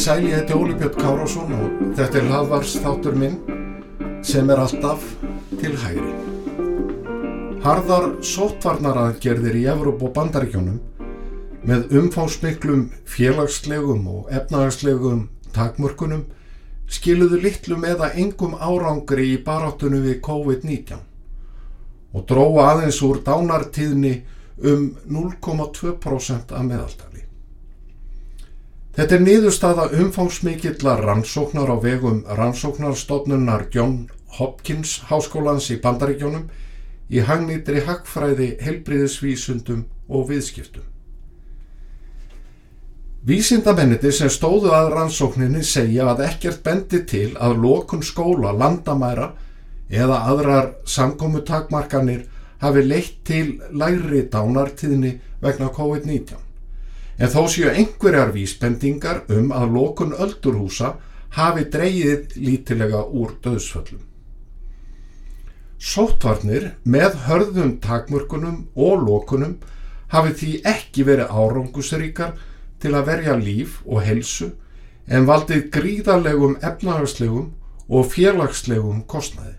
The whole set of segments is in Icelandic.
Sæli, ég heiti Óli Björn Kárásson og þetta er hlaðvars þáttur minn sem er alltaf til hægri. Harðar sótvarnaraðgerðir í Evróp og Bandaríkjónum með umfásmiklum félagslegum og efnahagslegum takmörkunum skiluðu litlum eða engum árangri í baráttunum við COVID-19 og dróa aðeins úr dánartíðni um 0,2% af meðaltali. Þetta er niðurstaða umfangsmikillar rannsóknar á vegum rannsóknarstofnunar John Hopkins háskólans í Bandaríkjónum í hagnýttri hagfræði, helbriðisvísundum og viðskiptum. Vísindamenniti sem stóðu að rannsókninni segja að ekkert bendi til að lokun skóla, landamæra eða aðrar samkomutakmarkanir hafi leitt til læri dánartíðni vegna COVID-19. En þó séu einhverjar vísbendingar um að lokun öldurhúsa hafi dreyið lítilega úr döðsföllum. Sóttvarnir með hörðum takmörkunum og lokunum hafi því ekki verið árangusríkar til að verja líf og helsu en valdið gríðarlegum efnahagslegum og félagslegum kostnaði.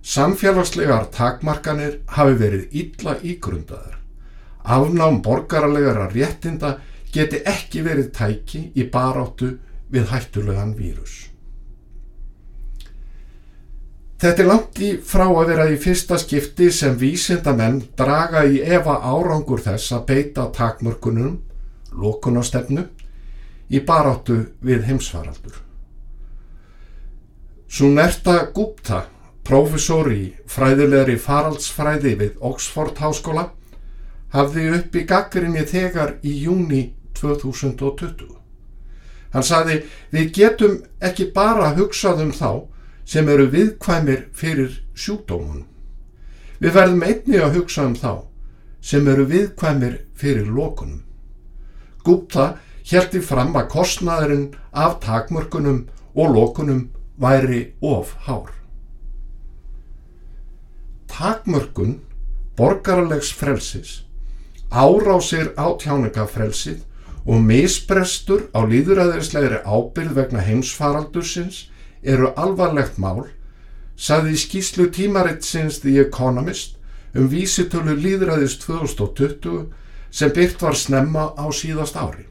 Samfélagslegar takmarkanir hafi verið illa ígrundaðar. Afnám borgaralegara réttinda geti ekki verið tæki í baráttu við hættulegan vírus. Þetta er langt í frá að vera í fyrsta skipti sem vísindamenn draga í efa árangur þess að beita takmörkunum, lókunastefnu, í baráttu við heimsfaraldur. Sunerta Gupta, profesor í fræðilegri faraldsfræði við Oxford Háskóla, hafði upp í gaggrinni þegar í júni 2020. Hann saði, við getum ekki bara hugsað um þá sem eru viðkvæmir fyrir sjúkdómunum. Við verðum einni að hugsa um þá sem eru viðkvæmir fyrir lókunum. Gupta heldi fram að kostnaðurinn af takmörkunum og lókunum væri of hár. Takmörkun borgarlegs frelsis árásir á tjáningafrelsið og misbrestur á líðræðislegri ábyrð vegna heimsfaraldursins eru alvarlegt mál, saði skýslu tímaritsins The Economist um vísitölu líðræðis 2020 sem byrt var snemma á síðast ári.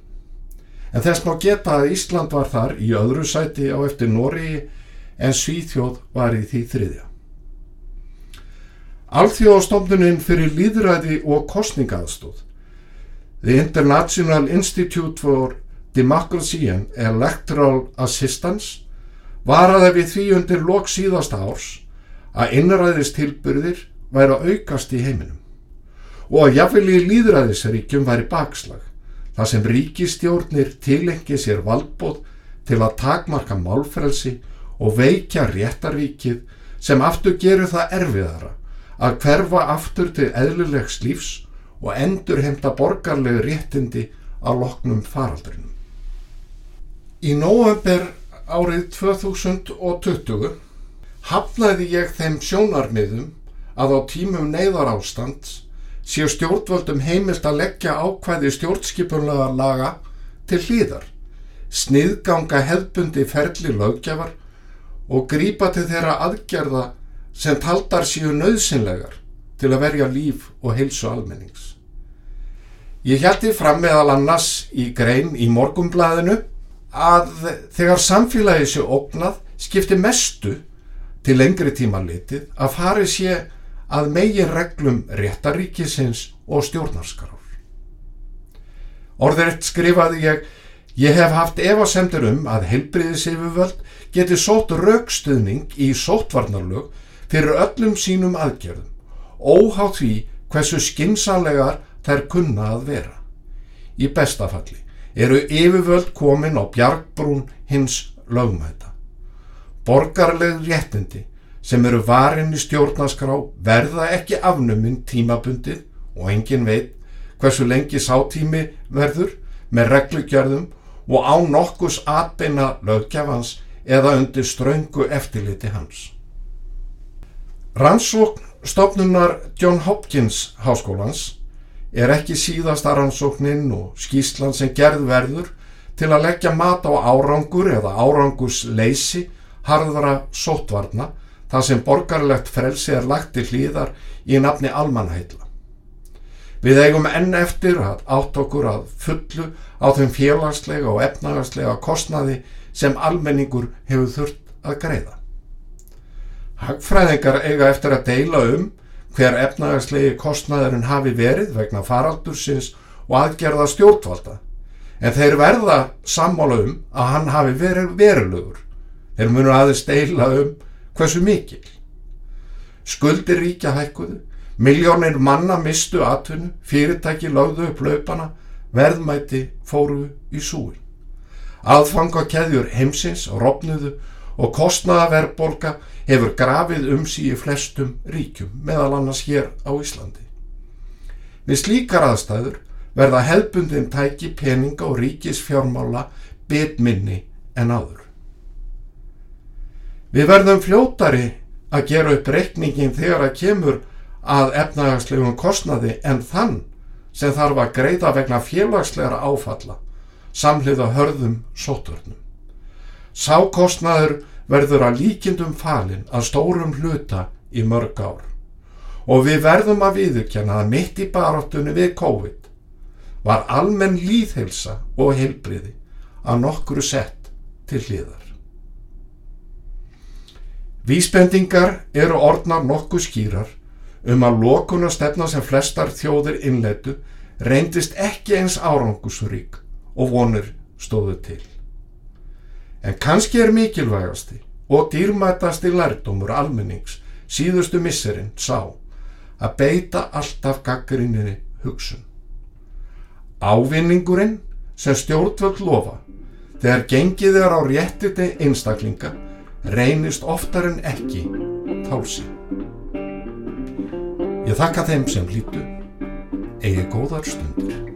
En þess má geta að Ísland var þar í öðru sæti á eftir Nóri en Svíþjóð var í því þriðja. Alþjóðastofnuninn fyrir líðræði og kostningaðstóð The International Institute for Democracy and Electoral Assistance varaði við því undir lok síðasta árs að innræðistilbyrðir væri að aukast í heiminum og að jafnvel í líðræðisríkjum væri bakslag þar sem ríkistjórnir tilengi sér valdbóð til að takmarka málfrelsi og veikja réttaríkið sem aftur gerur það erfiðara að hverfa aftur til eðlulegs lífs og endur heimta borgarlegu réttindi á loknum faraldrinum. Í nóvember árið 2020 hafnaði ég þeim sjónarmiðum að á tímum neyðar ástand sé stjórnvöldum heimilt að leggja ákvæði stjórnskipunlega laga til hlýðar, sniðganga hefbundi ferli lögjafar og grípa til þeirra aðgerða sem taldar síu nöðsynlegar til að verja líf og heilsu almennings. Ég hjælti fram meðal annars í grein í morgumblæðinu að þegar samfélagi sé ógnað skipti mestu til lengri tíma litið að fari sé að megin reglum réttaríkisins og stjórnarskarar. Orðuritt skrifaði ég, ég hef haft evasemtur um að heilbriðiseyfuvöld geti sótt raukstuðning í sóttvarnarlög fyrir öllum sínum aðgerðum, óhátt því hversu skinsanlegar þær kunna að vera. Í bestafalli eru yfirvöld komin á bjargbrún hins lögmæta. Borgarleg réttindi sem eru varin í stjórnaskrá verða ekki afnuminn tímabundið og engin veit hversu lengi sátími verður með reglugjörðum og á nokkus atbeina lögjafans eða undir ströngu eftirliti hans. Rannsókn stofnunar John Hopkins háskólans er ekki síðasta rannsóknin og skýslan sem gerð verður til að leggja mat á árangur eða árangurs leysi harðara sótvarna þar sem borgarlegt frelsi er lagt til hlýðar í nafni almanheitla. Við eigum enn eftir að átt okkur að fullu á þeim félagslega og efnagaslega kostnaði sem almenningur hefur þurft að greiða. Hagfræðingar eiga eftir að deila um hver efnagslegi kostnaðurinn hafi verið vegna faraldursins og aðgerða stjórnvalda en þeir verða sammála um að hann hafi verið verulegur. Þeir munu aðeins deila um hversu mikil. Skuldir ríkja hækkuðu, miljónir manna mistu atvinnu, fyrirtæki lögðu upp laupana, verðmæti fóru í súin. Aðfanga keðjur heimsins rofnuðu og kostnaðaverbolga hefur grafið um sí í flestum ríkjum, meðal annars hér á Íslandi. Við slíkar aðstæður verða hefbundin tæki peninga og ríkis fjármála bitminni en áður. Við verðum fljótari að gera upp reikningin þegar að kemur að efnagagslegum kostnaði en þann sem þarf að greiða vegna félagslegra áfalla samhliða hörðum sóturnum. Sákostnaður verður að líkindum falin að stórum hluta í mörg ár og við verðum að viðurkenna að mitt í baráttunni við COVID var almenn líðhelsa og heilbriði að nokkru sett til hliðar. Vísbendingar eru orðnar nokkuð skýrar um að lokuna stefna sem flestar þjóðir innleitu reyndist ekki eins árangusrík og vonur stóðu til. En kannski er mikilvægasti og dýrmætasti lærdómur almennings síðustu misserinn sá að beita alltaf gaggrinninni hugsun. Ávinningurinn sem stjórnvöld lofa þegar gengið er á réttiti einstaklinga reynist oftar en ekki tálsi. Ég þakka þeim sem hlýtu, eigi góðar stundir.